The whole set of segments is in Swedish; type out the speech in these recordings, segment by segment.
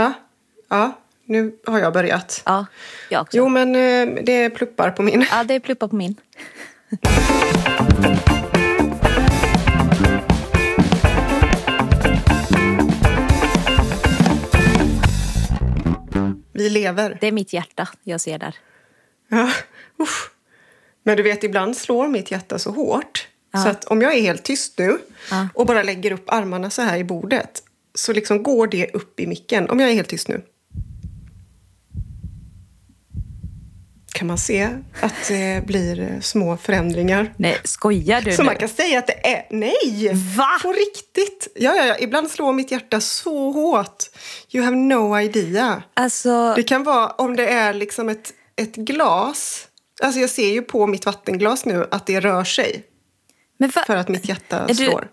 Ja, ja, nu har jag börjat. Ja, jag också. Jo, men eh, det är pluppar på min. Ja, det är pluppar på min. Vi lever. Det är mitt hjärta jag ser där. Ja, usch. Men du vet, ibland slår mitt hjärta så hårt. Ja. Så att om jag är helt tyst nu Ja. och bara lägger upp armarna så här i bordet så liksom går det upp i micken. Om jag är helt tyst nu. Kan man se att det blir små förändringar. Nej, skojar du Så nu? man kan säga att det är... Nej! Va? På riktigt! Ja, ja, ja. Ibland slår mitt hjärta så hårt. You have no idea. Alltså, Det kan vara om det är liksom ett, ett glas. Alltså jag ser ju på mitt vattenglas nu att det rör sig men va, för att mitt hjärta är, du, slår.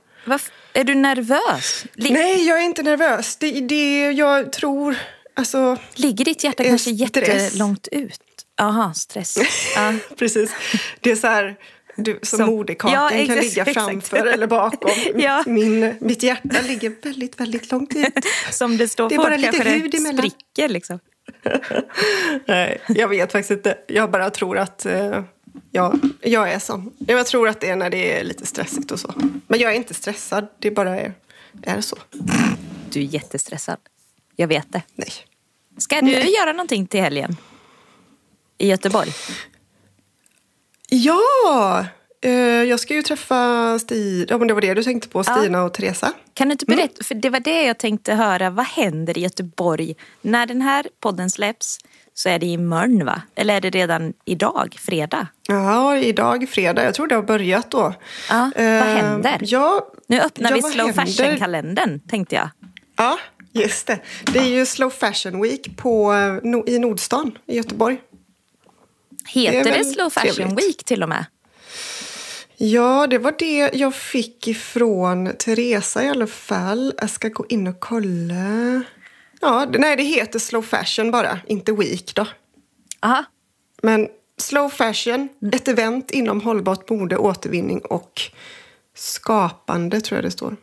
Är du nervös? Li- Nej, jag är inte nervös. Det är det jag tror. Alltså, Ligger ditt hjärta Eh, kanske stress. jättelångt ut? Aha, stress. Ja. precis. Det är så här du, som, Som- moderkakan Ja, kan exakt, ligga exakt. framför eller bakom. Ja. Min, mitt hjärta ligger väldigt, väldigt långt ut. Som det står Det är på bara lite hud det emellan. spricker liksom. Nej, jag vet faktiskt inte. Jag bara tror att eh, jag, jag är sån. Jag tror att det är när det är lite stressigt och så. Men jag är inte stressad, det bara är, är så. Du är jättestressad. Jag vet det. Nej. Ska du göra någonting till helgen? I Göteborg? Ja! Eh, jag ska ju träffa Stina, ja, men det var det du tänkte på, Stina och Teresa. Kan du inte berätta? För det var det jag tänkte höra. Vad händer i Göteborg? När den här podden släpps så är det imorgon va? Eller är det redan idag, fredag? Ja, idag fredag. Jag tror det har börjat då. Ja, vad Eh, händer? Ja, Nu öppnar ja, vi slow fashion-kalendern tänkte jag. Ja, just det. Det är ju Slow Fashion Week på, eh, i Nordstan i Göteborg. Heter Det det, slow fashion trevligt. week till och med? Ja, det var det jag fick ifrån Teresa i alla fall. Jag ska gå in och kolla. Ja, nej, det heter Slow Fashion bara, inte Week då. Aha. Men Slow Fashion, ett event inom hållbart mode, återvinning och skapande tror jag det står.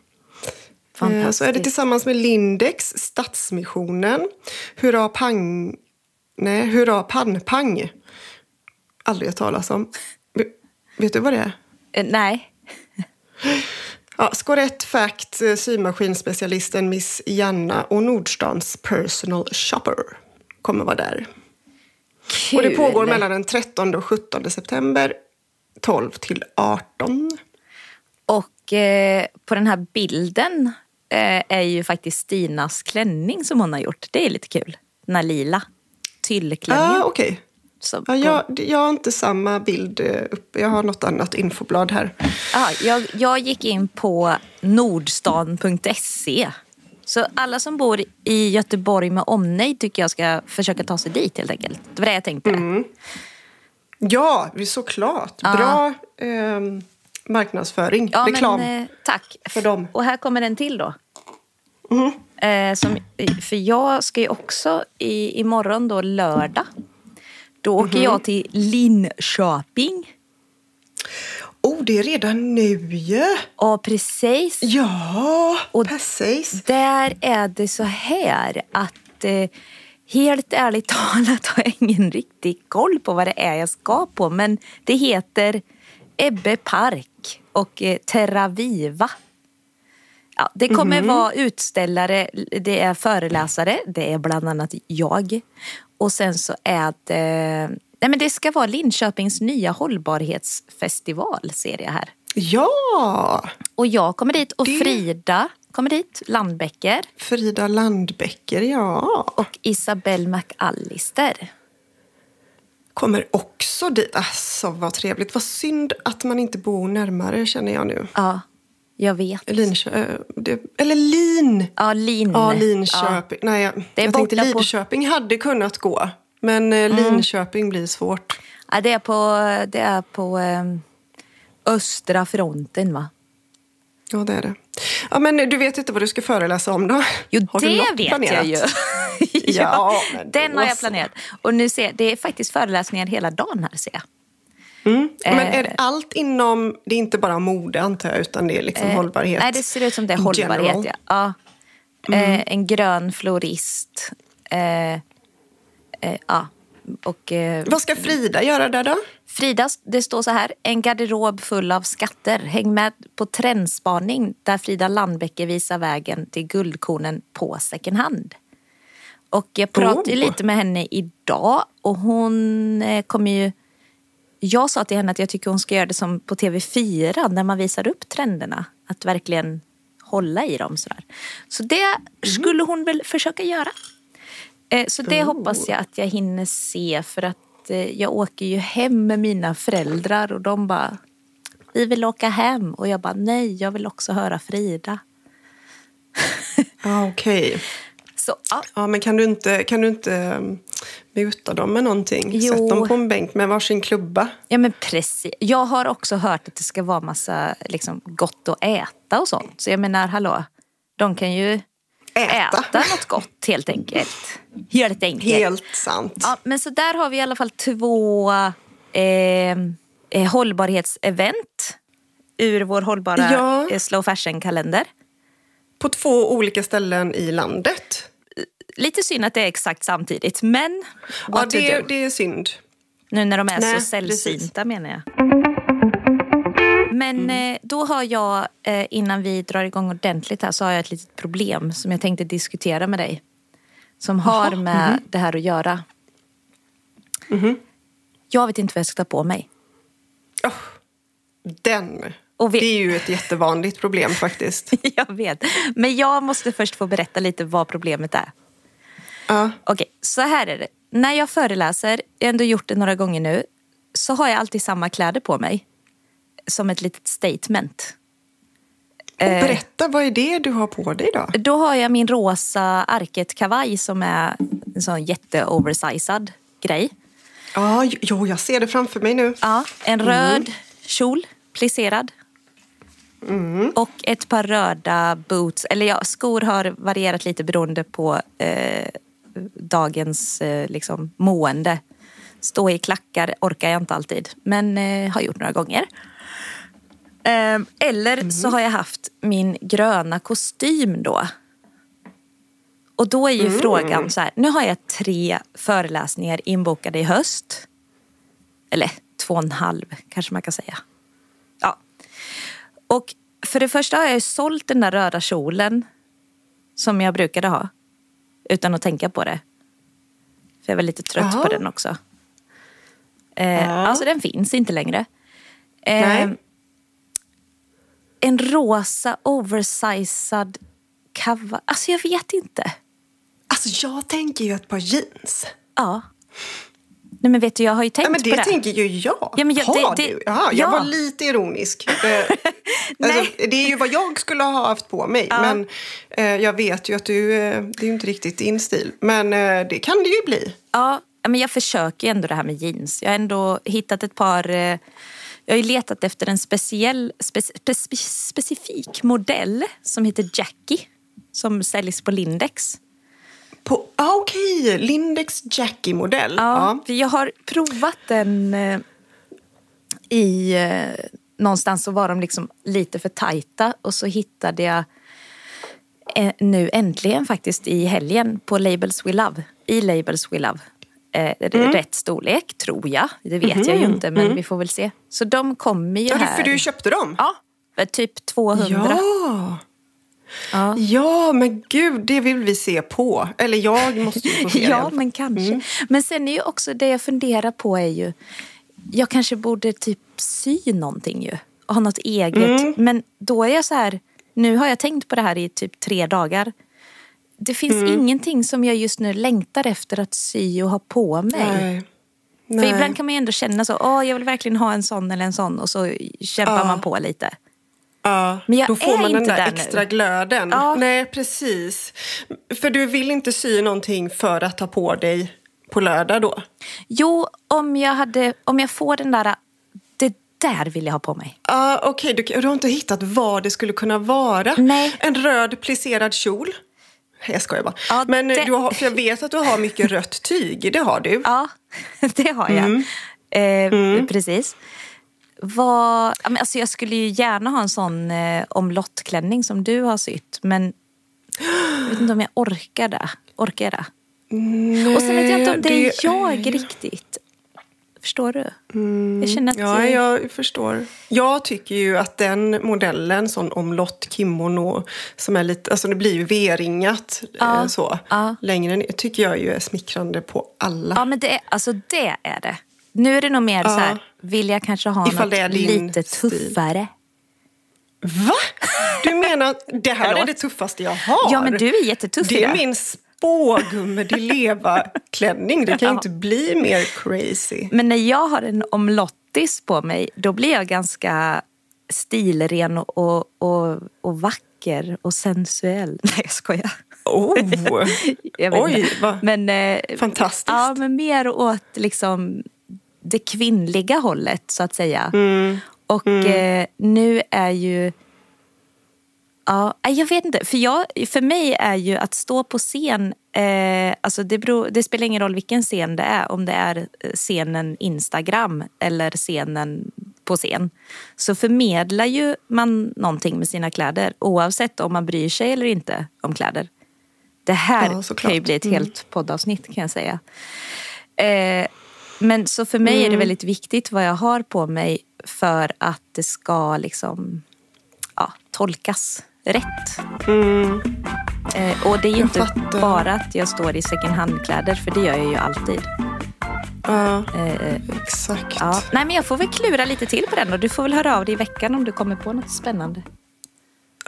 Eh, Så är det tillsammans med Lindex, Stadsmissionen, Hurra Pang... Nej, Hurra Pannpang. Aldrig hört talas om. Vet- Vet du vad det är? Eh, nej. Ja, Scorett Fact, eh, symaskinspecialisten Miss Janna och Nordstans personal shopper kommer vara där. Kul. Och det pågår mellan den 13 och 17 september 12 till 18. Och eh, på den här bilden eh, är ju faktiskt Stinas klänning som hon har gjort. Det är lite kul. Den här lila tyllklänningen. Ja, ah, okej. Som- Ja, jag, jag har inte samma bild eh, uppe. Jag har något annat infoblad här. Ja, jag, jag gick in på nordstan.se. Så alla som bor i Göteborg med omnejd tycker jag ska försöka ta sig dit helt enkelt. Det var det jag tänkte. Mm. Ja, såklart. Ja. Bra ehm, marknadsföring, Ja, reklam. Men, eh, tack. för dem. Och här kommer en till då. Mhm. Eh, som, för jag ska ju också i, imorgon då lördag. Då åker Mhm. jag till Linköping. Oh, det är redan nu ju! Och precis Ja, Och- precis. där är det så här att eh, helt ärligt talat har jag ingen riktig koll på vad det är jag ska på. Men det heter Ebbe Park och eh, Terra Viva. Ja, det kommer vara utställare, det är föreläsare, det är bland annat jag. Och sen så är det, nej men det ska vara Linköpings nya hållbarhetsfestival ser jag här. Ja! Och jag kommer dit och Det- Frida kommer dit, Landbäcker Frida Landbäcker, ja. och Isabelle McAllister. Kommer också dit. Alltså, vad trevligt. Vad synd att man inte bor närmare, känner jag nu. Ja, jag vet. Linkö- eh, eller Lin. Ja, Lin. Ja, Linköping. Nej, jag, Det är jag tänkte borta på- Lidköping hade kunnat gå. Men eh, Linköping blir svårt. Ja, det är på, det är på eh, östra fronten va? Ja, det är det. Ja, men du vet inte vad du ska föreläsa om då? Jo, Har det vet planerat? jag ju. Ja, men den har jag planerat. Och nu ser det är faktiskt föreläsningar hela dagen här ser jag. Mm. Men Eh. är det allt inom, det är inte bara mode antar jag, utan det är liksom Eh, hållbarhet? Nej, det ser ut som det är hållbarhet. Ja. Ja. Eh, en grön florist. Eh, eh, ja. Och, eh, Vad ska Frida göra där då? Frida, det står så här. En garderob full av skatter. Häng med på trendspaning där Frida Landbäcke visar vägen till guldkornen på second hand. Och jag pratade Oh. lite med henne idag och hon eh, kommer ju... Jag sa till henne att jag tycker hon ska göra det som på TV4 när man visar upp trenderna. Att verkligen hålla i dem sådär. Så det skulle hon väl försöka göra. Eh, Så det Oh. hoppas jag att jag hinner se för att eh, jag åker ju hem med mina föräldrar och de bara vi vill åka hem och jag bara nej jag vill också höra Frida. Ja, okej. Så ja, Ja, men kan du inte, kan du inte um, muta dem med någonting? Jo. Sätt dem på en bänk med varsin klubba. ja men precis. Jag har också hört att det ska vara massa liksom, gott att äta och sånt. Så jag menar hallå, de kan ju Äta. äta något gott helt enkelt. Helt enkelt. Helt sant. Ja, men så där har vi i alla fall två eh, eh, hållbarhetsevent ur vår hållbara Ja. eh, slow fashion-kalender. På två olika ställen i landet. Lite synd att det är exakt samtidigt, men Ja, det, det är synd. Nu när de är Nej, så sällsynta precis. menar jag. Men eh, då har jag, eh, innan vi drar igång ordentligt här, så har jag ett litet problem som jag tänkte diskutera med dig. Som har Jaha, med det här att göra. Jag vet inte vad jag ska ta på mig. Oh, den. Vi- Det är ju ett jättevanligt problem faktiskt. Jag vet. Men jag måste först få berätta lite vad problemet är. Ja. Okej, så här är det. När jag föreläser, jag har ändå gjort det några gånger nu, så har jag alltid samma kläder på mig. Som ett litet statement. Och berätta, vad är det du har på dig då? Då har jag min rosa arket-kavaj som är en sån jätte-oversized grej. Ja, jo, jag ser det framför mig nu. Ja, en röd kjol, plisserad. Och ett par röda boots. Eller ja, skor har varierat lite beroende på eh, dagens eh, liksom, mående. Stå i klackar orkar jag inte alltid, men eh, har gjort några gånger. Eh, eller så har jag haft min gröna kostym då. Och då är ju frågan så här, nu har jag tre föreläsningar inbokade i höst. Eller två och en halv kanske man kan säga. Ja. Och för det första har jag ju sålt den där röda kjolen som jag brukade ha. Utan att tänka på det. För jag var lite trött Jaha. på den också. Eh, Ja. Alltså den finns inte längre. Eh, en rosa oversized kavaj. Alltså jag vet inte. Alltså, jag tänker ju ett par jeans. Ja. Nej men vet du, jag har ju tänkt Ja, men på det det. tänker ju jag. Ja, men jag- har det- det- du? Jaha, ja. Jag var lite ironisk. Eh, alltså, det är ju vad jag skulle ha haft på mig. Men eh, jag vet ju att du, eh, det är ju inte riktigt din stil. Men eh, det kan det ju bli. Ja, men jag försöker ju ändå det här med jeans. Jag har ändå hittat ett par... eh, Jag har ju letat efter en speciell, spe, spe, specifik modell som heter Jackie. Som säljs på Lindex. På, ah, Okej, Lindex Jackie-modell. Ja, för jag har provat den eh, i... Eh, någonstans så var de liksom lite för tajta och så hittade jag eh, nu äntligen faktiskt i helgen på Labels We Love. I Labels We Love. Eh, Rätt storlek, tror jag. Det vet jag ju inte, men vi får väl se. Så de kommer ju Ja, här. för du köpte dem? Ja, för typ 200. Ja. Ja. ja, men gud, det vill vi se på. Eller jag måste ju få se Ja, men kanske. Men sen är ju också det jag funderar på är ju, jag kanske borde typ sy någonting ju. Och ha något eget. Men då är jag så här, nu har jag tänkt på det här i typ tre dagar. Det finns ingenting som jag just nu längtar efter att sy och ha på mig. Nej. För Nej. ibland kan man ju ändå känna så, åh jag vill verkligen ha en sån eller en sån och så kämpar Ja. man på lite. Ja, Men jag då får är man den där där nu. extra glöden. Ja. Nej, precis. För du vill inte sy någonting för att ta på dig på lördag då? Jo, om jag, hade, om jag får den där, det där vill jag ha på mig. Ja, Okej, du, du har inte hittat vad det skulle kunna vara? Nej. En röd plisserad kjol? Jag skojar bara. Ja, Men det- du har, för jag vet att du har mycket rött tyg, det har du. Ja, det har jag. Eh, Precis. Vad, alltså jag skulle ju gärna ha en sån eh, omlottklänning som du har sytt. Men Jag vet inte om jag orkar det. Orkar det. Och sen vet jag inte om det är jag riktigt. Förstår du? Jag känner att... Ja, jag förstår. Jag tycker ju att den modellen, sån omlott kimono, som är lite, alltså det blir ju V-ringat Ja, eh, så, ja. längre ner, tycker jag ju är smickrande på alla. Ja, men det är, alltså det är det. Nu är det nog mer så här, vill jag kanske ha Ifall något lite stil. tuffare. Va? Du menar att det här är det tuffaste jag har? Ja, men du är jättetuff Det är min spågumme di leva-klänning. Det kan Ja. inte bli mer crazy. Men när jag har en omlottis på mig, då blir jag ganska stilren och, och, och, och vacker och sensuell. Nej, jag skojar. Oh. Jag Oj, vad Men, eh, fantastiskt. Ja, men mer åt liksom det kvinnliga hållet så att säga. Mm. Och eh, nu är ju... Ja, jag vet inte. För, jag, för mig är ju att stå på scen, eh, alltså det, beror, det spelar ingen roll vilken scen det är. Om det är eh, scenen Instagram eller scenen på scen. Så förmedlar ju man någonting med sina kläder oavsett om man bryr sig eller inte om kläder. Det här Ja, kan ju bli ett helt poddavsnitt kan jag säga. Eh, men så för mig är det väldigt viktigt vad jag har på mig för att det ska liksom ja, tolkas rätt. Eh, och det är ju inte fattar. bara att jag står i second hand-kläder för det gör jag ju alltid. Ja, Eh, exakt. ja. Nej men jag får väl klura lite till på den och du får väl höra av dig i veckan om du kommer på något spännande.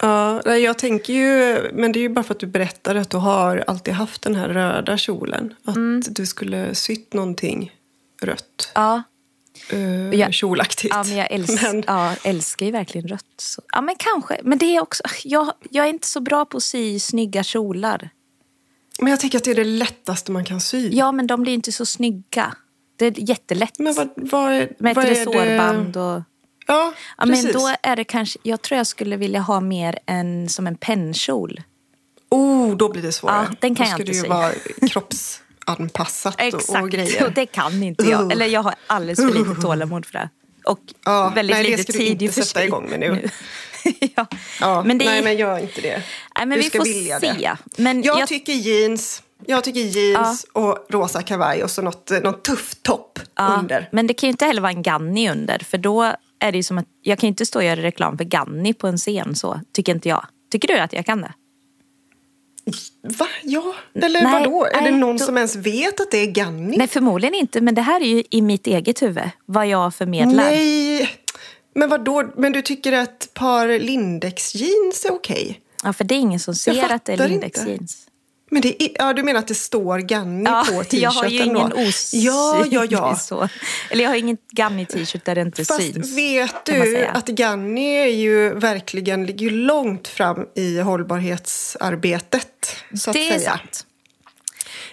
Ja, jag tänker ju, men det är ju bara för att du berättade att du har alltid haft den här röda kjolen. Att Mm. du skulle sytt någonting rött. Ja, Uh, jag- kjolaktigt. Ja, men jag älsk, Men- ja, älskar ju verkligen rött. Så. Ja, men kanske. Men det är också... Jag, jag är inte så bra på att sy snygga kjolar. Men jag tänker att det är det lättaste man kan sy. Ja, men de blir inte så snygga. Det är jättelätt. Men vad, vad är, Med vad ett resårband och... Ja, Ja, precis. men då är det kanske... Jag tror jag skulle vilja ha mer en, som en pennkjol. Oh, då blir det svårare. Ja, den kan då jag ska inte det ju sy. vara kroppsanpassat och, och Exakt, grejer. och det kan inte jag. Uh. Eller jag har alldeles för lite tålamod för det. Och Ja, väldigt nej, det lite ska du tid inte i och för sätta sig. igång med nu. ja. Ja, Men det är- Nej, men gör inte det. Nej, men du vi ska får vilja se. det. Men jag, jag- tycker jeans. Jag tycker jeans och rosa kavaj och så något, eh, någon tuff topp Ja, under. Men det kan ju inte heller vara en Ganni under. För då är det ju som att jag kan ju inte stå och göra reklam för Ganni på en scen så. Tycker inte jag. Tycker du att jag kan det? Va? Ja? Eller Nej, vadå? Är det nej, någon då- som ens vet att det är Ganni? Nej förmodligen inte. Men det här är ju i mitt eget huvud. Vad jag förmedlar. Nej. Men vadå? Men du tycker att par Lindex jeans är okej? Ja, för det är ingen som ser att det är fattar Lindex inte. jeans. Men det är, ja, du menar att det står Ganni Ja, på t-shirten jag har ju ingen osynlig Ja, ja, ja. så. Eller jag har ingen Ganni-t-shirt där det inte Fast syns. vet du att Ganni är ju verkligen ligger långt fram i hållbarhetsarbetet. Så det att är säga. sant.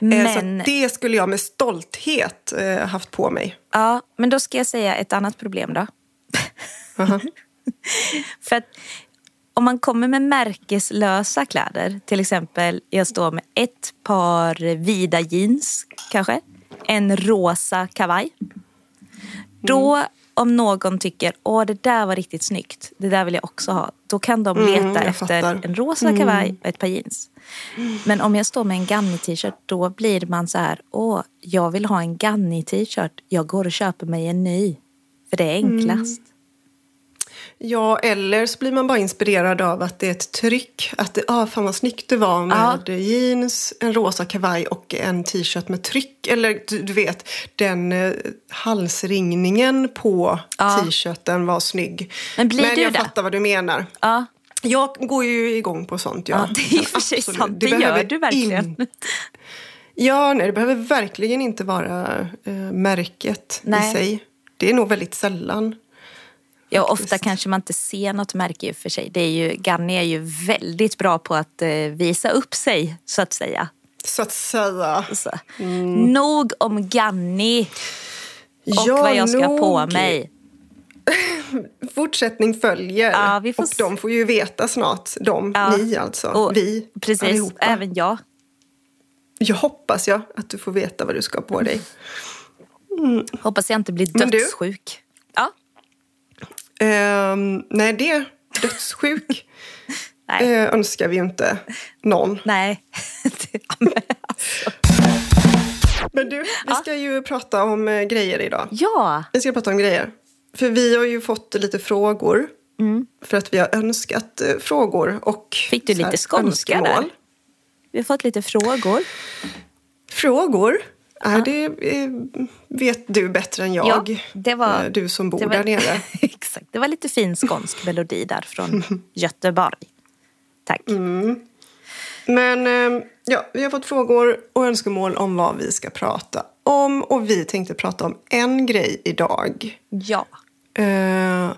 Eh, Men, Så att det skulle jag med stolthet eh, haft på mig. ja, men då ska jag säga ett annat problem då. Aha. För att om man kommer med märkeslösa kläder, till exempel jag står med ett par vida jeans kanske, en rosa kavaj. Då om någon tycker åh det där var riktigt snyggt, det där vill jag också ha. Då kan de leta jag efter fattar. en rosa kavaj och ett par jeans. Men om jag står med en Ganni-t-shirt då blir man så här, åh jag vill ha en Ganni-t-shirt, jag går och köper mig en ny. För det är enklast. Ja, eller så blir man bara inspirerad av att det är ett tryck. Att det, ah, fan vad snyggt det var med jeans, en rosa kavaj och en t-shirt med tryck. Eller du, du vet, den eh, halsringningen på Ja. t-shirten var snygg. Men blir du jag det? fattar vad du menar. Ja, Jag går ju igång på sånt. Ja, Ja, det är i och för sig Absolut. sant. Det gör behöver du verkligen. in- Ja, nej, det behöver verkligen inte vara eh, märket Nej. i sig. Det är nog väldigt sällan. Ja, ofta kanske man inte ser något märke i och för sig. Det är ju, Ganni är ju väldigt bra på att eh, visa upp sig, så att säga. Så att säga. Så. Nog om Ganni och Ja, vad jag ska ha på nog. mig. Fortsättning följer. Ja, vi får och de får ju veta snart. De, Ja. ni alltså. Och vi Precis, allihopa. även jag. Jag hoppas jag att du får veta vad du ska ha på dig. Hoppas jag inte blir dödssjuk. Ja, Ehm, nej, det dödssjuk. Nej. Eh, önskar vi ju inte någon. Nej. Ja, men alltså. Men du, vi ska ju prata om eh, grejer idag. ja, Vi ska prata om grejer. För vi har ju fått lite frågor. För att vi har önskat eh, frågor och Fick du här lite skånska där? vi har fått lite frågor. Frågor? Nej, det eh, vet du bättre än jag. Ja, det var- Eh, Du som bor var- där nere. Exakt, det var lite fin skånsk melodi där från Göteborg. Tack. Mm. Men eh, ja, vi har fått frågor och önskemål om vad vi ska prata om. Och vi tänkte prata om en grej idag. Ja, Eh,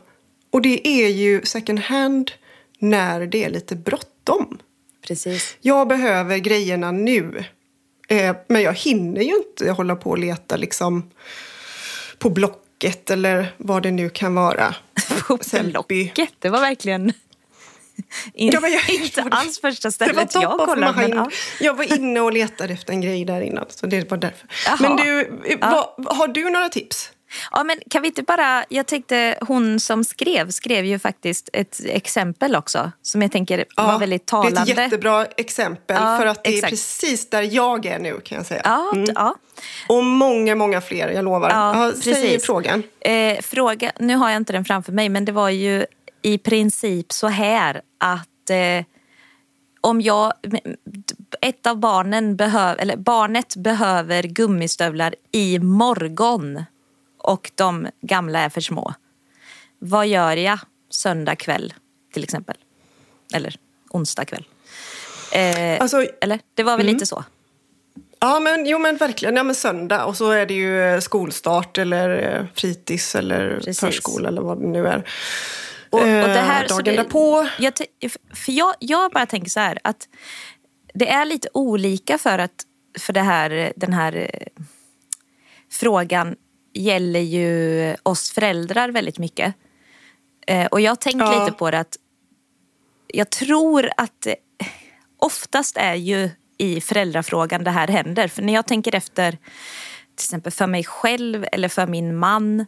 och det är ju second hand när det är lite bråttom. precis. Jag behöver grejerna nu. Eh, men jag hinner ju inte hålla på och leta liksom på Blocket eller vad det nu kan vara. På Sellpy. Blocket, det var verkligen in, Ja, jag- inte alls första Det var stället jag kollade. Men, ja. Jag var inne och letade efter en grej där innan. Så det var därför. Jaha. Men du, eh, vad, har du några tips? Ja, men kan vi inte bara... Jag tänkte, hon som skrev skrev ju faktiskt ett exempel också som jag tänker var väldigt Det är talande. ett jättebra exempel Ja, för att det exakt. är precis där jag är nu kan jag säga. Ja, ja. Och många, många fler, jag lovar. Ja, Säg frågan. Eh, fråga, nu har jag inte den framför mig, men det var ju i princip så här att eh, om jag, ett av barnen behöver, eller barnet behöver gummistövlar i morgon och de gamla är för små. Vad gör jag söndag kväll till exempel? Eller onsdag kväll? Eh, Alltså, eller? Det var väl lite så? Ja, men, jo, men verkligen. Ja, men söndag. Och så är det ju eh, skolstart eller eh, fritids eller Precis. förskola eller vad det nu är. Och, och Eh, det här, så dagen det, därpå. Jag, för jag, jag bara tänker så här att det är lite olika för att för det här, den här eh, frågan gäller ju oss föräldrar väldigt mycket. Eh, och jag har tänkt Ja. lite på det att jag tror att det oftast är ju i föräldrafrågan det här händer. För när jag tänker efter till exempel för mig själv eller för min man,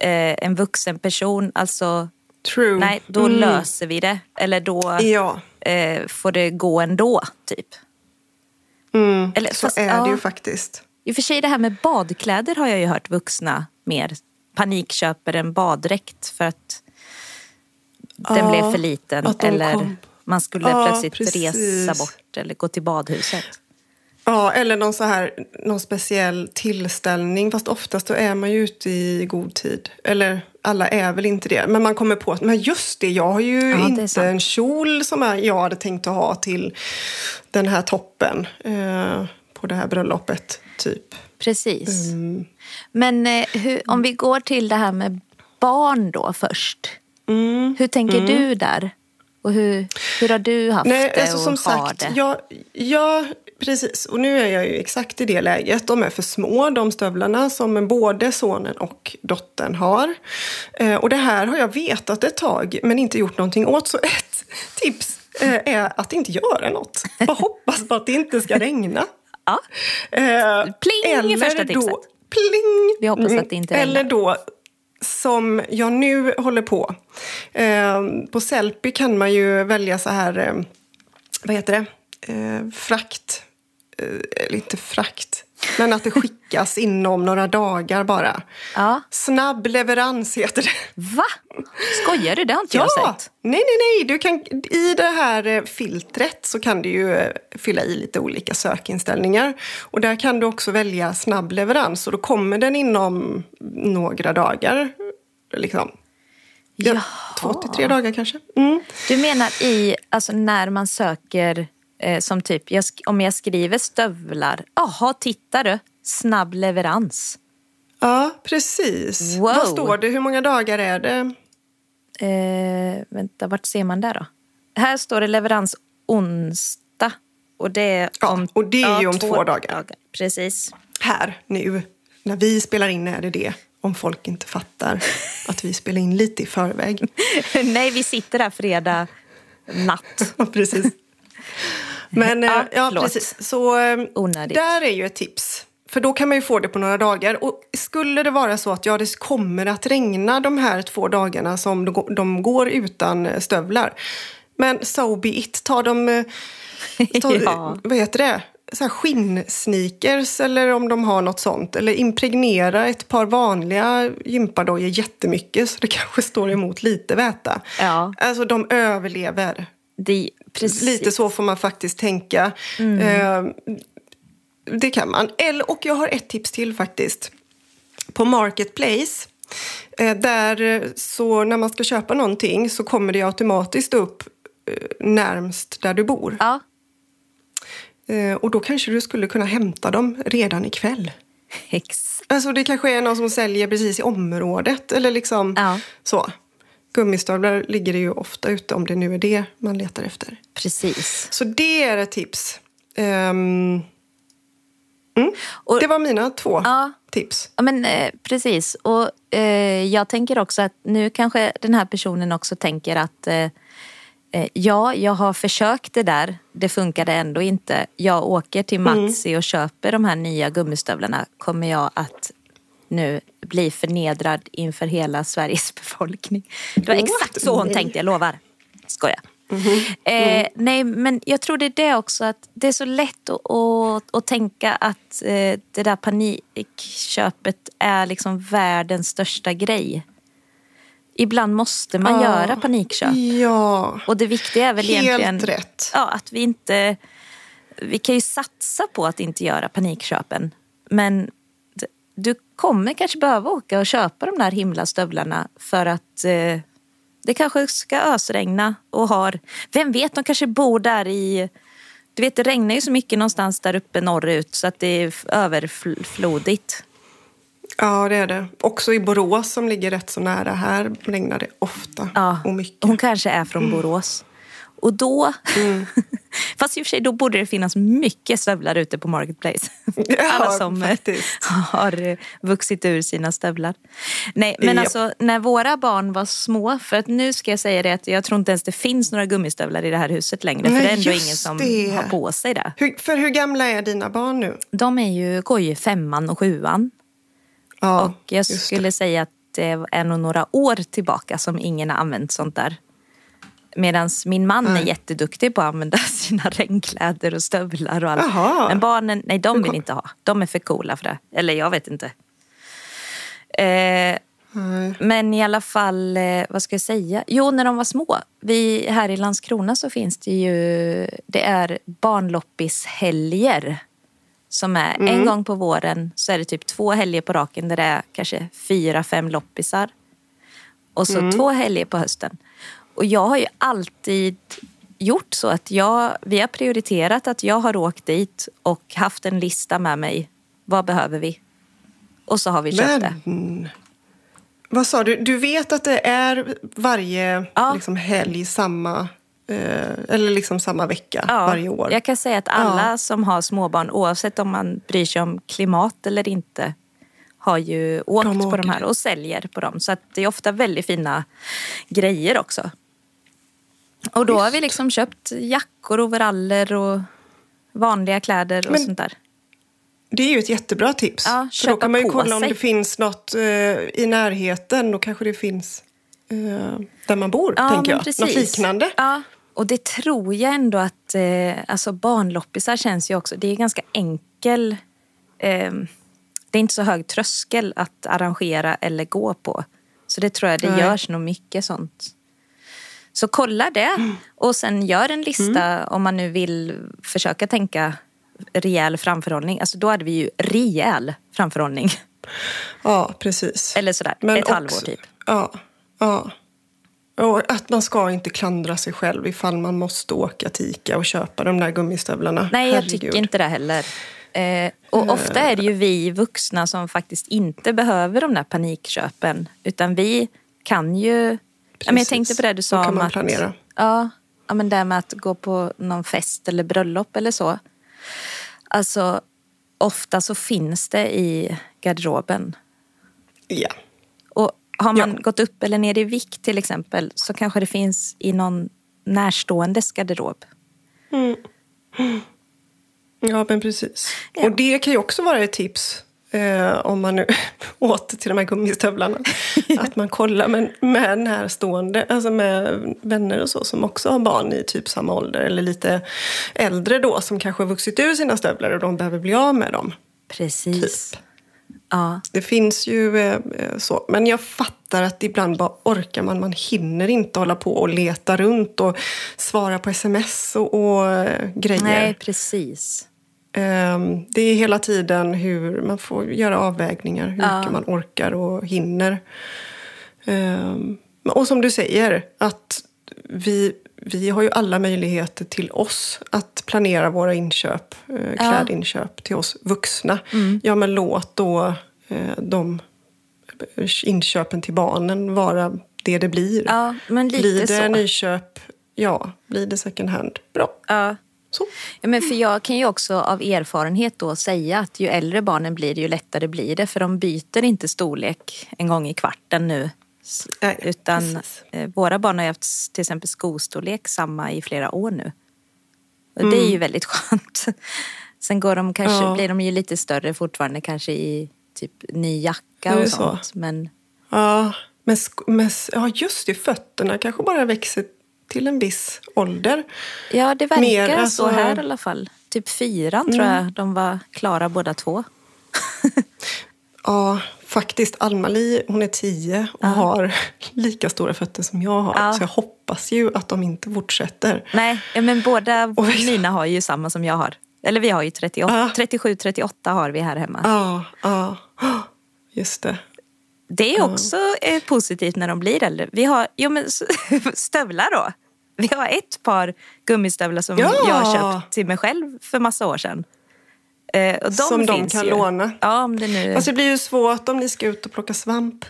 eh, en vuxen person, alltså True. nej, då Mm. löser vi det. Eller då Ja, eh, får det gå ändå, typ. mm, Eller, så fast, är ja. det ju faktiskt. I och för sig det här med badkläder har jag ju hört vuxna mer panikköper en baddräkt för att den Ja, blev för liten. Eller kom. man skulle Ja, plötsligt precis. resa bort eller gå till badhuset. Ja, eller någon, så här, någon speciell tillställning. Fast oftast då är man ju ute i god tid. Eller alla är väl inte det. Men man kommer på att men just det, jag har ju Ja, inte en kjol som jag hade tänkt att ha till den här toppen eh, på det här bröllopet. Typ. Precis. Mm. Men eh, hur, om vi går till det här med barn då först. Mm. Hur tänker du där? Och hur, hur har du haft Nej, det alltså och som sagt, det? jag, ja, precis. Och nu är jag ju exakt i det läget. De är för små, de stövlarna som både sonen och dottern har. Eh, och det här har jag vetat ett tag, men inte gjort någonting åt. Så ett tips eh, är att inte göra något. Bara hoppas på att det inte ska regna. Ja. Eh, Pling, första tipset. Då, pling! Vi hoppas att det inte Eller regnar. då, som jag nu håller på. Eh, på Sellpy kan man ju välja så här, eh, vad heter det? Eh, frakt. Eh, eller inte frakt, men att det skickas inom några dagar bara. Ja. Snabb leverans heter det. Va? Skojar du? Det har inte jag Ja! sett. Nej, nej, nej. Du kan, I det här eh, filtret så kan du ju eh, fylla i lite olika sökinställningar. Och där kan du också välja snabb leverans. Och då kommer den inom några dagar. Liksom. Ja, två till tre dagar kanske. Mm. Du menar i, alltså när man söker eh, som typ, jag, om jag skriver stövlar. Jaha, titta du. Snabb leverans. Ja, precis. Wow. Vad står det? Hur många dagar är det? Eh, vänta, vart ser man det då? Här står det leverans onsdag. Och det är Ja, om, och det är ju om två dagar. Precis. Här, nu. När vi spelar in är det det. Om folk inte fattar att vi spelar in lite i förväg. Nej, vi sitter där fredag natt. Ja, precis. Men Ja, ja, ja precis. Så eh, Onödigt. där är ju ett tips. För då kan man ju få det på några dagar. Och skulle det vara så att ja, det kommer att regna de här två dagarna som de- går utan stövlar. Men so be it. Ta dem... eh, Ta, Ja. Vad heter det? Så här skinnsneakers eller om de har något sånt. Eller impregnera ett par vanliga gympardojor jättemycket så det kanske står emot lite väta. Ja. Alltså de överlever. Det, precis. Lite så får man faktiskt tänka. Eh, det kan man. Eller, och jag har ett tips till faktiskt. På Marketplace, eh, där så när man ska köpa någonting så kommer det automatiskt upp eh, närmst där du bor. Ja, Eh, och då kanske du skulle kunna hämta dem redan ikväll. exakt. Alltså det kanske är någon som säljer precis i området eller liksom Ja. så. Gummistövlar ligger det ju ofta ute om det nu är det man letar efter. Precis. Så det är ett tips. Ehm, mm. Och- det var mina två Ja. tips. Ja, men eh, precis. Och eh, jag tänker också att nu kanske den här personen också tänker att eh, eh, ja, jag har försökt det där. Det funkade ändå inte. Jag åker till Maxi och köper de här nya gummistövlarna. Kommer jag att nu bli förnedrad inför hela Sveriges befolkning? Det var exakt så hon tänkte, jag lovar. Skoja. Eh, nej, men jag tror det är det också att det är så lätt att, att, att tänka att eh, det där panikköpet är liksom världens största grej. Ibland måste man Ja. göra panikköp. Ja, Och det viktiga är väl helt egentligen rätt. Ja, att vi inte... Vi kan ju satsa på att inte göra panikköpen. Men du kommer kanske behöva åka och köpa de där himla stövlarna för att eh, det kanske ska ösregna och har... Vem vet, de kanske bor där i... Du vet, det regnar ju så mycket någonstans där uppe norrut så att det är överflodigt. Ja, det är det. Också i Borås som ligger rätt så nära här regnar det ofta Ja, och mycket. hon kanske är från Borås. Och då... Fast i och för sig, då borde det finnas mycket stövlar ute på Marketplace. Ja, Alla som eh, faktiskt. har vuxit ur sina stövlar. Nej, men Japp. alltså när våra barn var små, för att nu ska jag säga det att jag tror inte ens det finns några gummistövlar i det här huset längre. för Nej, det är ändå ingen som det. har på sig det. Hur, för hur gamla är dina barn nu? De är ju, går ju femman och sjuan. Ja, och jag just det. skulle säga att det är nog några år tillbaka som ingen har använt sånt där. Medan min man är Nej. jätteduktig på att använda sina regnkläder och stövlar och allt. Jaha. Men barnen, nej de vill inte ha. De är för coola för det. Eller jag vet inte. Eh, Nej. men i alla fall, eh, vad ska jag säga? Jo, när de var små. Vi, här i Landskrona så finns det ju, det är barnloppishelger. Som är en gång på våren så är det typ två helger på raken där det är kanske fyra, fem loppisar. Och så två helger på hösten. Och jag har ju alltid gjort så att jag, vi har prioriterat att jag har åkt dit och haft en lista med mig. Vad behöver vi? Och så har vi köpt det. Men, vad sa du? Du vet att det är varje Ja. liksom, helg samma, eh, eller liksom samma vecka Ja, varje år? Jag kan säga att alla Ja. som har småbarn, oavsett om man bryr sig om klimat eller inte, har ju åkt De på de här det. och säljer på dem. Så det är ofta väldigt fina grejer också. Och då har vi liksom köpt jackor, overaller och vanliga kläder och Men- sånt där. Det är ju ett jättebra tips. Ja, För då kan man ju kolla om sig. det finns något eh, i närheten. Då kanske det finns eh, där man bor, tänker jag. Något liknande. Ja, och det tror jag ändå att eh, alltså barnloppisar känns ju också, det är ganska enkel eh, det är inte så hög tröskel att arrangera eller gå på. Så det tror jag det Nej. görs nog mycket sånt. Så kolla det och sen gör en lista Mm. om man nu vill försöka tänka rejäl framförhållning. Alltså då hade vi ju rejäl framförhållning. Ja, precis. Eller sådär, Men ett också- halvår typ. Ja, ja. Och att man ska inte klandra sig själv ifall man måste åka till Ica och köpa de där gummistövlarna. Nej, jag Herregud. tycker inte det heller. Eh, och ofta är det ju vi vuxna som faktiskt inte behöver de där panikköpen. Utan vi kan ju... Men jag tänkte på det du sa om att... planera. Ja, ja, men det med att gå på någon fest eller bröllop eller så. Alltså, ofta så finns det i garderoben. Ja. Och har man Ja. gått upp eller ner i vikt till exempel så kanske det finns i någon närståendes garderob. Ja, men precis. Ja. Och det kan ju också vara ett tips eh, om man nu åter till de här gummistövlarna, att man kollar med, med närstående, alltså med vänner och så som också har barn i typ samma ålder eller lite äldre då som kanske har vuxit ur sina stövlar och de behöver bli av med dem. Precis. Typ. Ja. Det finns ju eh, eh, så. Men jag fattar att ibland bara orkar man. Man hinner inte hålla på och leta runt och svara på sms och, och eh, grejer. Nej, precis. Ehm, det är hela tiden hur man får göra avvägningar. Hur Ja. mycket man orkar och hinner. Ehm, och som du säger, att vi, vi har ju alla möjligheter till oss att planera våra inköp, eh, klädinköp till oss vuxna. Mm. Ja, men låt då eh, de inköpen till barnen vara det det blir. Ja, men lite blir det så. nyköp, ja. Blir det second hand, bra. Ja. Så. Ja, men för jag kan ju också av erfarenhet då säga att ju äldre barnen blir ju lättare blir det. För de byter inte storlek en gång i kvarten nu. Nej, Utan eh, våra barn har ju haft till exempel skostorlek samma i flera år nu. Och det är ju väldigt skönt. Sen går de kanske, Mm. Ja. blir de ju lite större fortfarande kanske i typ ny jacka och så? sånt. Men Ja, men, men, ja, just det. Fötterna kanske bara växer till en viss ålder. ja, det verkar Mer, så alltså- Mm. här i alla fall. Typ fyran tror jag de var klara båda två. Ja, faktiskt. Alma-Li, hon är tio och har lika stora fötter som jag har. Ja. Så jag hoppas ju att de inte fortsätter. Nej, ja, men båda Och mina har ju samma som jag har. Eller vi har ju 38, Ja. 37, 38 har vi här hemma. Ja, ja. Just det. Det är också eh, positivt när de blir äldre. Vi har jo, men, stövlar då. Vi har ett par gummistövlar som Ja! jag köpt till mig själv för massa år sedan. Eh, de Som de kan ju. låna. Ja, om det nu... Fast det blir ju svårt om ni ska ut och plocka svamp.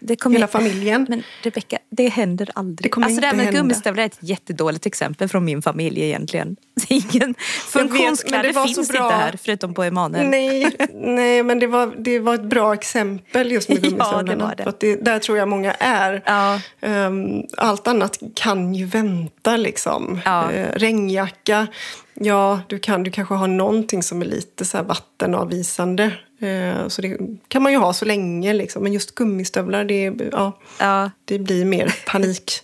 det kommer- Hela familjen. Men Rebecka, det händer aldrig. Det kommer alltså det här med gummistövlar är ett jättedåligt exempel från min familj egentligen. Ingen funktionskläder det så finns inte här förutom på Emanuel. Nej, nej, men det var, det var ett bra exempel just med Ja, det gummistövlarna. var det. Att det, där tror jag många är. Ja. Ehm, allt annat kan ju vänta liksom. Ja. Eh, regnjacka, ja du, kan, du kanske har någonting som är lite så här vattenavvisande. Eh, så det kan man ju ha så länge liksom. Men just gummistövlar, det, ja, Ja, det blir mer panik.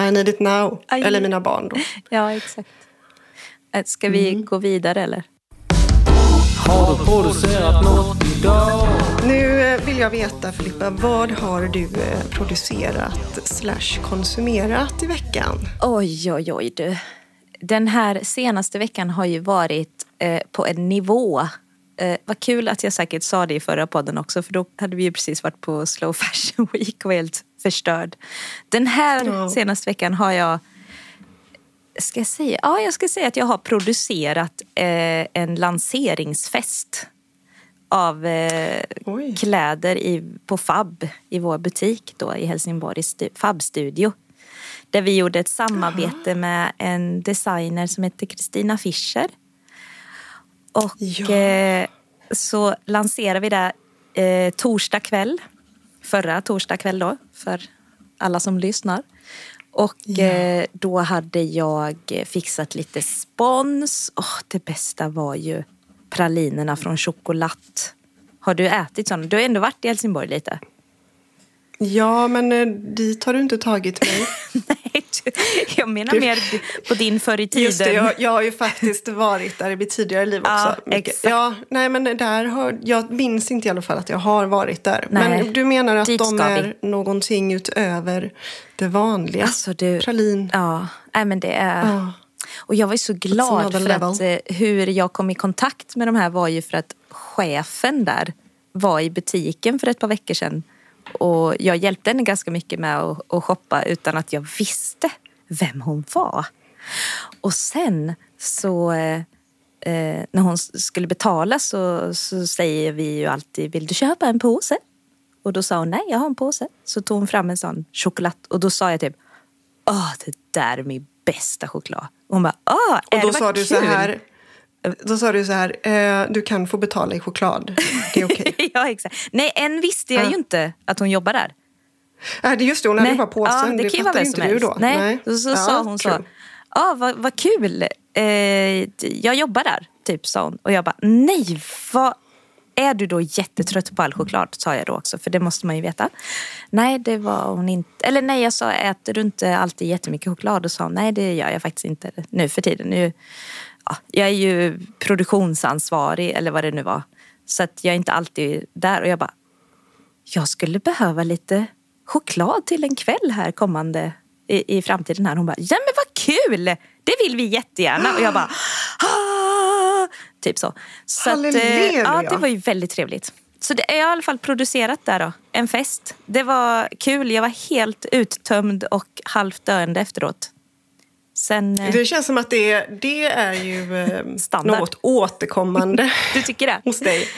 I need it now. Aj. Eller mina barn då. ja exakt. Eh, Ska vi Mm. gå vidare eller? Har du producerat något idag? Nu eh, vill jag veta Filippa, vad har du eh, producerat slash konsumerat i veckan? Oj, oj, oj du. Den här senaste veckan har ju varit eh, på en nivå. Eh, vad kul att jag säkert sa det i förra podden också för då hade vi ju precis varit på Slow Fashion Week och helt förstörd. Den här Ja. senaste veckan har jag ska jag säga? Ja, jag ska säga att jag har producerat eh, en lanseringsfest av eh, kläder i, på Fab i vår butik då i Helsingborg, stu, Fab Studio. Där vi gjorde ett samarbete med en designer som heter Kristina Fischer. Och Ja. eh, så lanserade vi det eh, torsdag kväll. Förra torsdag kväll då, för alla som lyssnar. Och Ja. eh, då hade jag fixat lite spons. Åh, det bästa var ju pralinerna från Choklad. Har du ätit sådana? Du har ändå varit i Helsingborg lite. Ja, men eh, dit har du inte tagit mig. Nej, du, jag menar Du- mer på din förr i tiden. Just det, jag, jag har ju faktiskt varit där i mitt tidigare liv också. Ja, exakt. Ja, nej, men där har, jag minns inte i alla fall att jag har varit där. Nej, men du menar att dit de är någonting utöver det vanliga? Alltså du, Pralin. Ja, nej, men det är... Ja. Och jag var ju så glad för att level. eh, hur jag kom i kontakt med de här var ju för att chefen där var i butiken för ett par veckor sedan. Och jag hjälpte henne ganska mycket med att, att shoppa utan att jag visste vem hon var. Och sen så eh, eh, när hon skulle betala så, så säger vi ju alltid vill du köpa en påse? Och då sa hon nej jag har en påse. Så tog hon fram en sån choklad och då sa jag typ åh det där är min bästa choklad. Och hon bara åh Och då sa du så kul?" här. Då sa du så här, eh, du kan få betala i choklad. Det är okej. ja exakt. Nej än visste jag Ja. ju inte att hon jobbar där. Nej, det är just det, hon hade Nej. bara påsen. Ja, det, ju fattar vem inte du då. Nej. Så, så Ja, sa hon så. Ja, vad, vad kul. Eh, jag jobbar där, typ sa hon. Och jag bara, nej, vad är du då jättetrött på all choklad? Sa jag då också, för det måste man ju veta. Nej, det var hon inte. Eller nej, jag sa äter du inte alltid jättemycket choklad? Och sa hon, nej det gör jag faktiskt inte nu för tiden. Nu, ja, jag är ju produktionsansvarig eller vad det nu var. Så att jag är inte alltid där. Och jag bara, jag skulle behöva lite choklad till en kväll här kommande i, i framtiden. Här. Hon bara, ja men vad kul! Det vill vi jättegärna. Och jag bara, ah! typ så. så att, eh, ja, det var ju väldigt trevligt. Så det är i alla fall producerat där då. En fest. Det var kul. Jag var helt uttömd och halvt döende efteråt. Sen, eh, Det känns som att det, det är ju eh, Standard. något återkommande du tycker det? hos dig.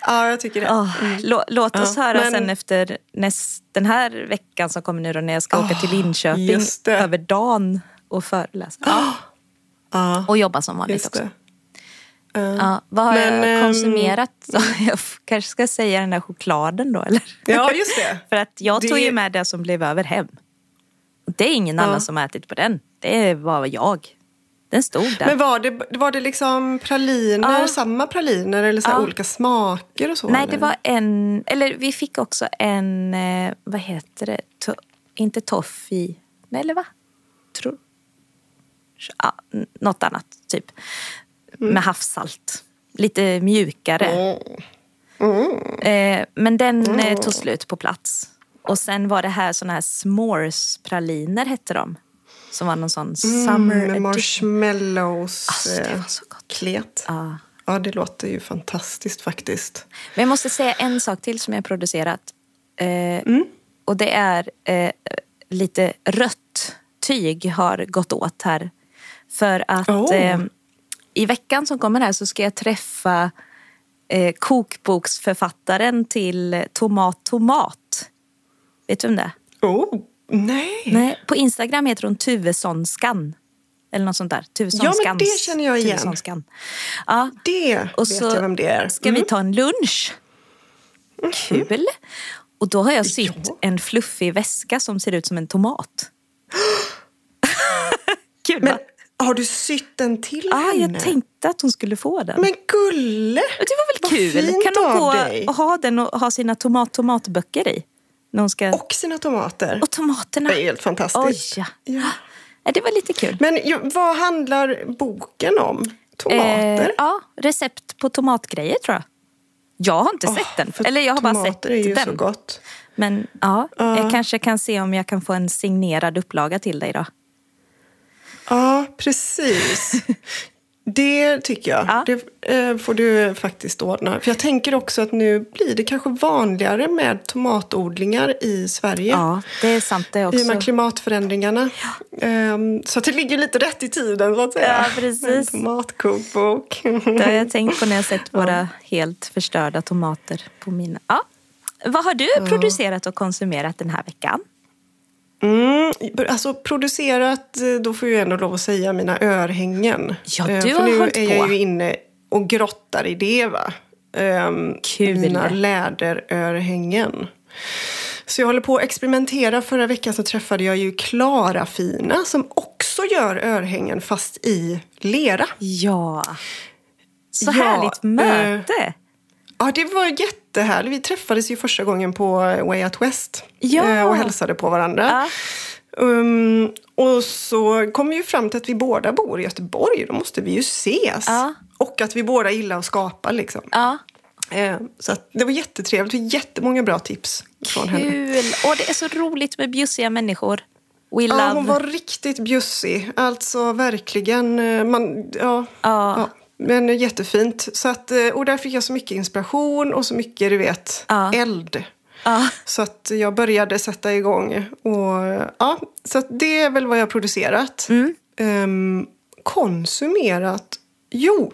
Ja, jag tycker det. Lå, låt oss Ja, höra men- sen efter näst, den här veckan som kommer nu då när jag ska åka till Linköping just det. över dagen och föreläsa. Ja. Ja, Och jobba som vanligt också. det. Ja. Vad har Men, jag ehm, konsumerat? Jag f- kanske ska säga den där chokladen då eller? Ja, just det. För att jag tog Det- ju med det som blev över hem. Det är ingen Ja. annan som har ätit på den. Det var jag. Den stod där. Men var det, var det liksom praliner, Ja. samma praliner eller så Ja. olika smaker och så? Nej, eller? det var en... Eller vi fick också en... eh, Vad heter det? To, inte toffee. Nej, eller va? Tror... Ja, något annat, typ. Mm. Med havssalt. Lite mjukare. Mm. Eh, men den eh, tog slut på plats. Och sen var det här såna här s'mores-praliner hette de. Som var någon sån summer Mm, med marshmallows Alltså, det eh, var så gott. klet. Ja. Ja, det låter ju fantastiskt faktiskt. Men jag måste säga en sak till som jag har producerat. Eh, Mm. Och det är eh, lite rött tyg har gått åt här. För att Oh. eh, i veckan som kommer här så ska jag träffa eh, kokboksförfattaren till Tomat Tomat. Vet du om det? Oh, nej. Nej, på Instagram heter hon Tuvessonskan. Eller något sånt där. Tuvessonskans. Ja, men det känner jag igen. Ja, Det och vet så jag vem det är. ska vi ta en lunch. Kul! Och då har jag sytt Mm. Ja. en fluffig väska som ser ut som en tomat. Kul Men va? har du sytt den till Ja, henne? jag tänkte att hon skulle få den. Men gulle! Det var väl Vad kul? Kan hon gå dig. och ha den och ha sina tomat-tomatböcker i? När hon ska... Och sina tomater. och tomaterna. Det är helt fantastiskt. Oj, ja. Ja. Det var lite kul. Men vad handlar boken om? Tomater? Eh, ja, recept på tomatgrejer tror jag. Jag har inte Åh, sett den. Eller jag har bara sett tomater är ju den. så gott. Men ja, Ja. jag kanske kan se om jag kan få en signerad upplaga till dig då. Ja, precis. Det tycker jag. Ja. Det eh, får du faktiskt ordna. För jag tänker också att nu blir det kanske vanligare med tomatodlingar i Sverige. Ja, det är sant det I och också. med klimatförändringarna. Ehm, så att det ligger lite rätt i tiden så att säga. Ja, precis. Tomatkokbok. Det har jag tänkt på när jag sett våra helt förstörda tomater på mina. Ja. Vad har du producerat och konsumerat den här veckan? Mm, alltså producerat, eh, då får jag ändå lov att säga mina örhängen. Ja, Eh, du För har nu hållit är jag på. ju inne och grottar i det va. Ehm, Kul. Mina läderörhängen. Så jag håller på att experimentera. Förra veckan så träffade jag ju Klara Fina som också gör örhängen fast i lera. Ja. Så Ja, härligt eh, möte. Ja, det var jättehärligt. Vi träffades ju första gången på Way Out West Ja. eh, och hälsade på varandra. Ja. Um, och så kom vi ju fram till att vi båda bor i Göteborg. Då måste vi ju ses. Ja. Och att vi båda gillar att skapa. Liksom. Ja. Eh, så det var jättetrevligt. Var jättemånga bra tips från henne. Kul! Och det är så roligt med bjussiga människor. We Ja, love. hon var riktigt bjussig. Alltså verkligen. eh, Man, ja, Ja. Men jättefint. Så att, eh, och där fick jag så mycket inspiration och så mycket, du vet, Ja. eld. Ja. Så att jag började sätta igång. Och, ja, så det är väl vad jag har producerat. Mm. Ehm, konsumerat? Jo.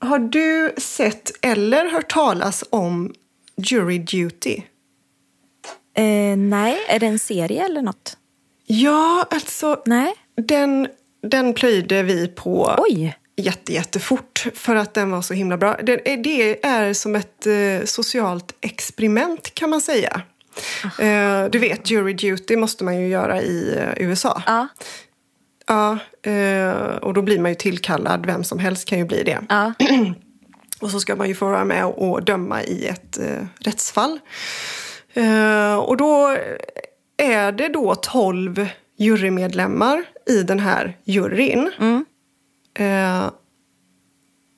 Har du sett eller hört talas om Jury Duty? Eh, nej, är det en serie eller något? Ja, alltså Nej. den, den plöjde vi på Oj! Jätte, jättefort för att den var så himla bra. Det, är- det är som ett eh, socialt experiment kan man säga. Eh, du vet, jury duty måste man ju göra i eh, USA. Ja. Ja, eh, och då blir man ju tillkallad. Vem som helst kan ju bli det. Ja. Och så ska man ju få vara med och döma i ett eh, rättsfall. Eh, och då är det då 12 jurymedlemmar i den här juryn. Eh,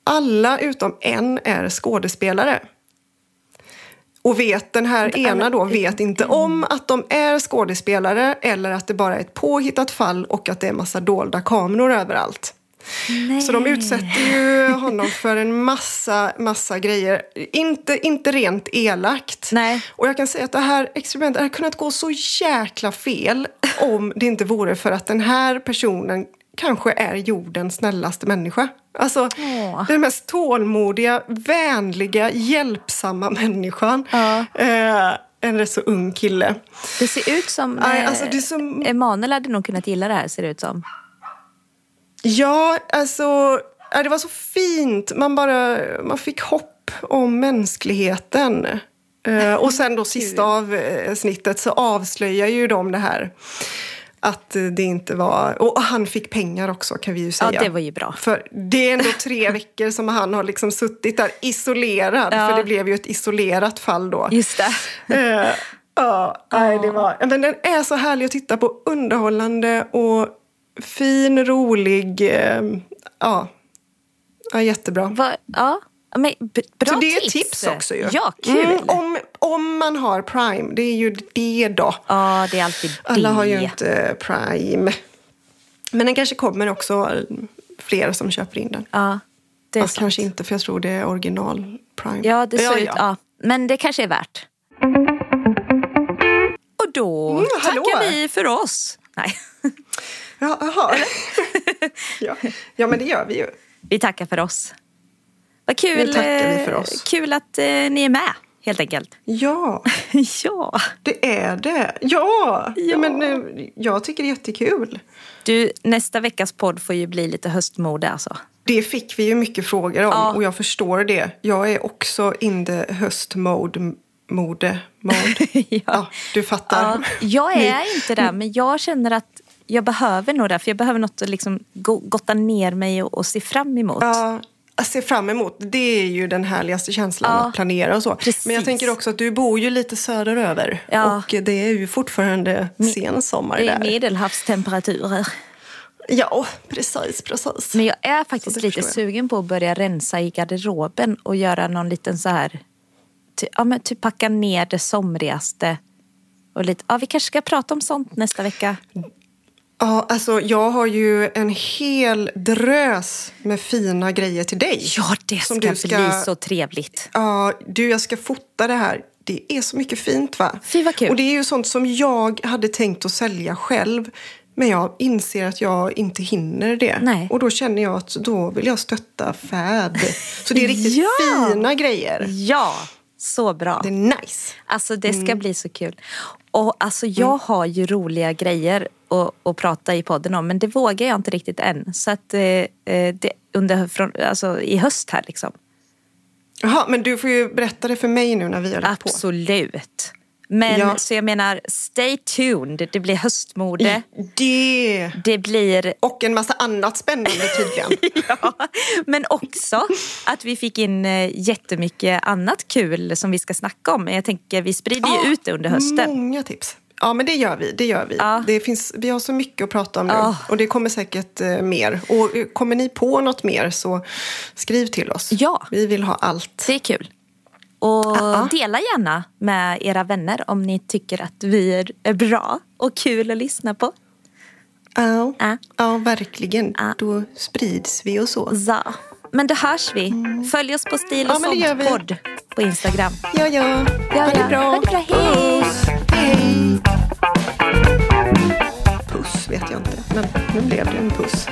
alla utom en är skådespelare. Och vet den här ena då vet inte om att de är skådespelare eller att det bara är ett påhittat fall och att det är massa dolda kameror överallt. Nej. Så de utsätter ju honom för en massa, massa grejer. Inte, inte rent elakt. Nej. Och jag kan säga att det här experimentet hade kunnat gå så jäkla fel om det inte vore för att den här personen kanske är jordens snällaste människa. Alltså, Åh. den mest tålmodiga, vänliga, hjälpsamma människan. Ja. Eh, en rätt så ung kille. Det ser ut som... Nej, eh, alltså det som- Emanuel hade nog kunnat gilla det här, ser det ut som. Ja, alltså det var så fint. Man bara man fick hopp om mänskligheten. Eh, och sen då sista avsnittet så avslöjar ju de det här. Att det inte var... Och han fick pengar också kan vi ju säga. Ja, det var ju bra. För det är ändå tre veckor som han har liksom suttit där isolerad. Ja. För det blev ju ett isolerat fall då. Just det. Eh, Ja, nej, det var... Men den är så härlig att titta på. Underhållande och fin, rolig. eh, Ja, ja jättebra. Va, ja, men bra så det är tips. tips också ju. Ja, kul. Mm, om, om man har Prime, det är ju det då. Ja, det är alltid det. Alla har ju inte Prime. Men den kanske kommer också fler som köper in den. Ja, det är Fast sant. kanske inte, för jag tror det är original Prime. Ja, det ser ja, ut... ja. Ja. Men det kanske är värt. Och då Mm, tackar vi för oss. Nej, Ja, Jaha. ja. ja, men det gör vi ju. vi tackar för oss. Vad kul, eh, oss. kul att eh, ni är med, helt enkelt. Ja. ja. Det är det. Ja! Ja. ja. men, eh, jag tycker det är jättekul. Du, nästa veckas podd får ju bli lite höstmode alltså. Det fick vi ju mycket frågor om Ja. och jag förstår det. Jag är också in the höstmode. Mode, mode. ja. du fattar. Ja, jag är inte där, men jag känner att jag behöver nog det. För jag behöver något att liksom go- gotta ner mig och, och se fram emot. Ja, se fram emot, det är ju den härligaste känslan Ja, att planera och så. precis. Men jag tänker också att du bor ju lite söderöver Ja. och det är ju fortfarande sen sommar Det är där. medelhavstemperaturer. Ja, precis, precis. Men jag är faktiskt lite sugen på att börja rensa i garderoben och göra någon liten så här... Ty, ja, men typ packa ner det somrigaste. Och lite, ja, vi kanske ska prata om sånt nästa vecka. Ja, alltså jag har ju en hel drös med fina grejer till dig. Ja, det ska, du ska- bli så trevligt. Ja, du, jag ska fota det här. Det är så mycket fint va? Fy, vad kul. Och det är ju sånt som jag hade tänkt att sälja själv. Men jag inser att jag inte hinner det. Nej. Och då känner jag att då vill jag stötta Fab. Så det är riktigt Ja. fina grejer. Ja, så bra. Det är nice. Alltså det Mm. ska bli så kul. Och alltså jag har ju roliga grejer att, att prata i podden om men det vågar jag inte riktigt än. Så att eh, eh, det, under, från, alltså i höst här liksom. Jaha, men du får ju berätta det för mig nu när vi har på. Absolut. Men Ja. så jag menar, stay tuned. Det blir höstmode. Det. Det blir Och en massa annat spännande tydligen. Ja, men också att vi fick in eh, jättemycket annat kul som vi ska snacka om. Jag tänker vi sprider ju Ja, ut det under hösten. Många tips. Ja, men det gör vi. Det gör vi. Ja. Det finns, vi har så mycket att prata om nu. Ja. Och det kommer säkert eh, mer. Och kommer ni på något mer så skriv till oss. Ja. Vi vill ha allt. Det är kul. Och Ja. dela gärna med era vänner om ni tycker att vi är, bra och kul att lyssna på. Ja, Ja. ja verkligen. Ja. Då sprids vi och så. Så. Men då hörs vi. Följ oss på Stil och Ja, podd på Instagram. Ja, ja. Ja, ha det ja. bra. Ha det bra. Hej. Puss. Hej. Puss vet jag inte, men nu blev det en puss.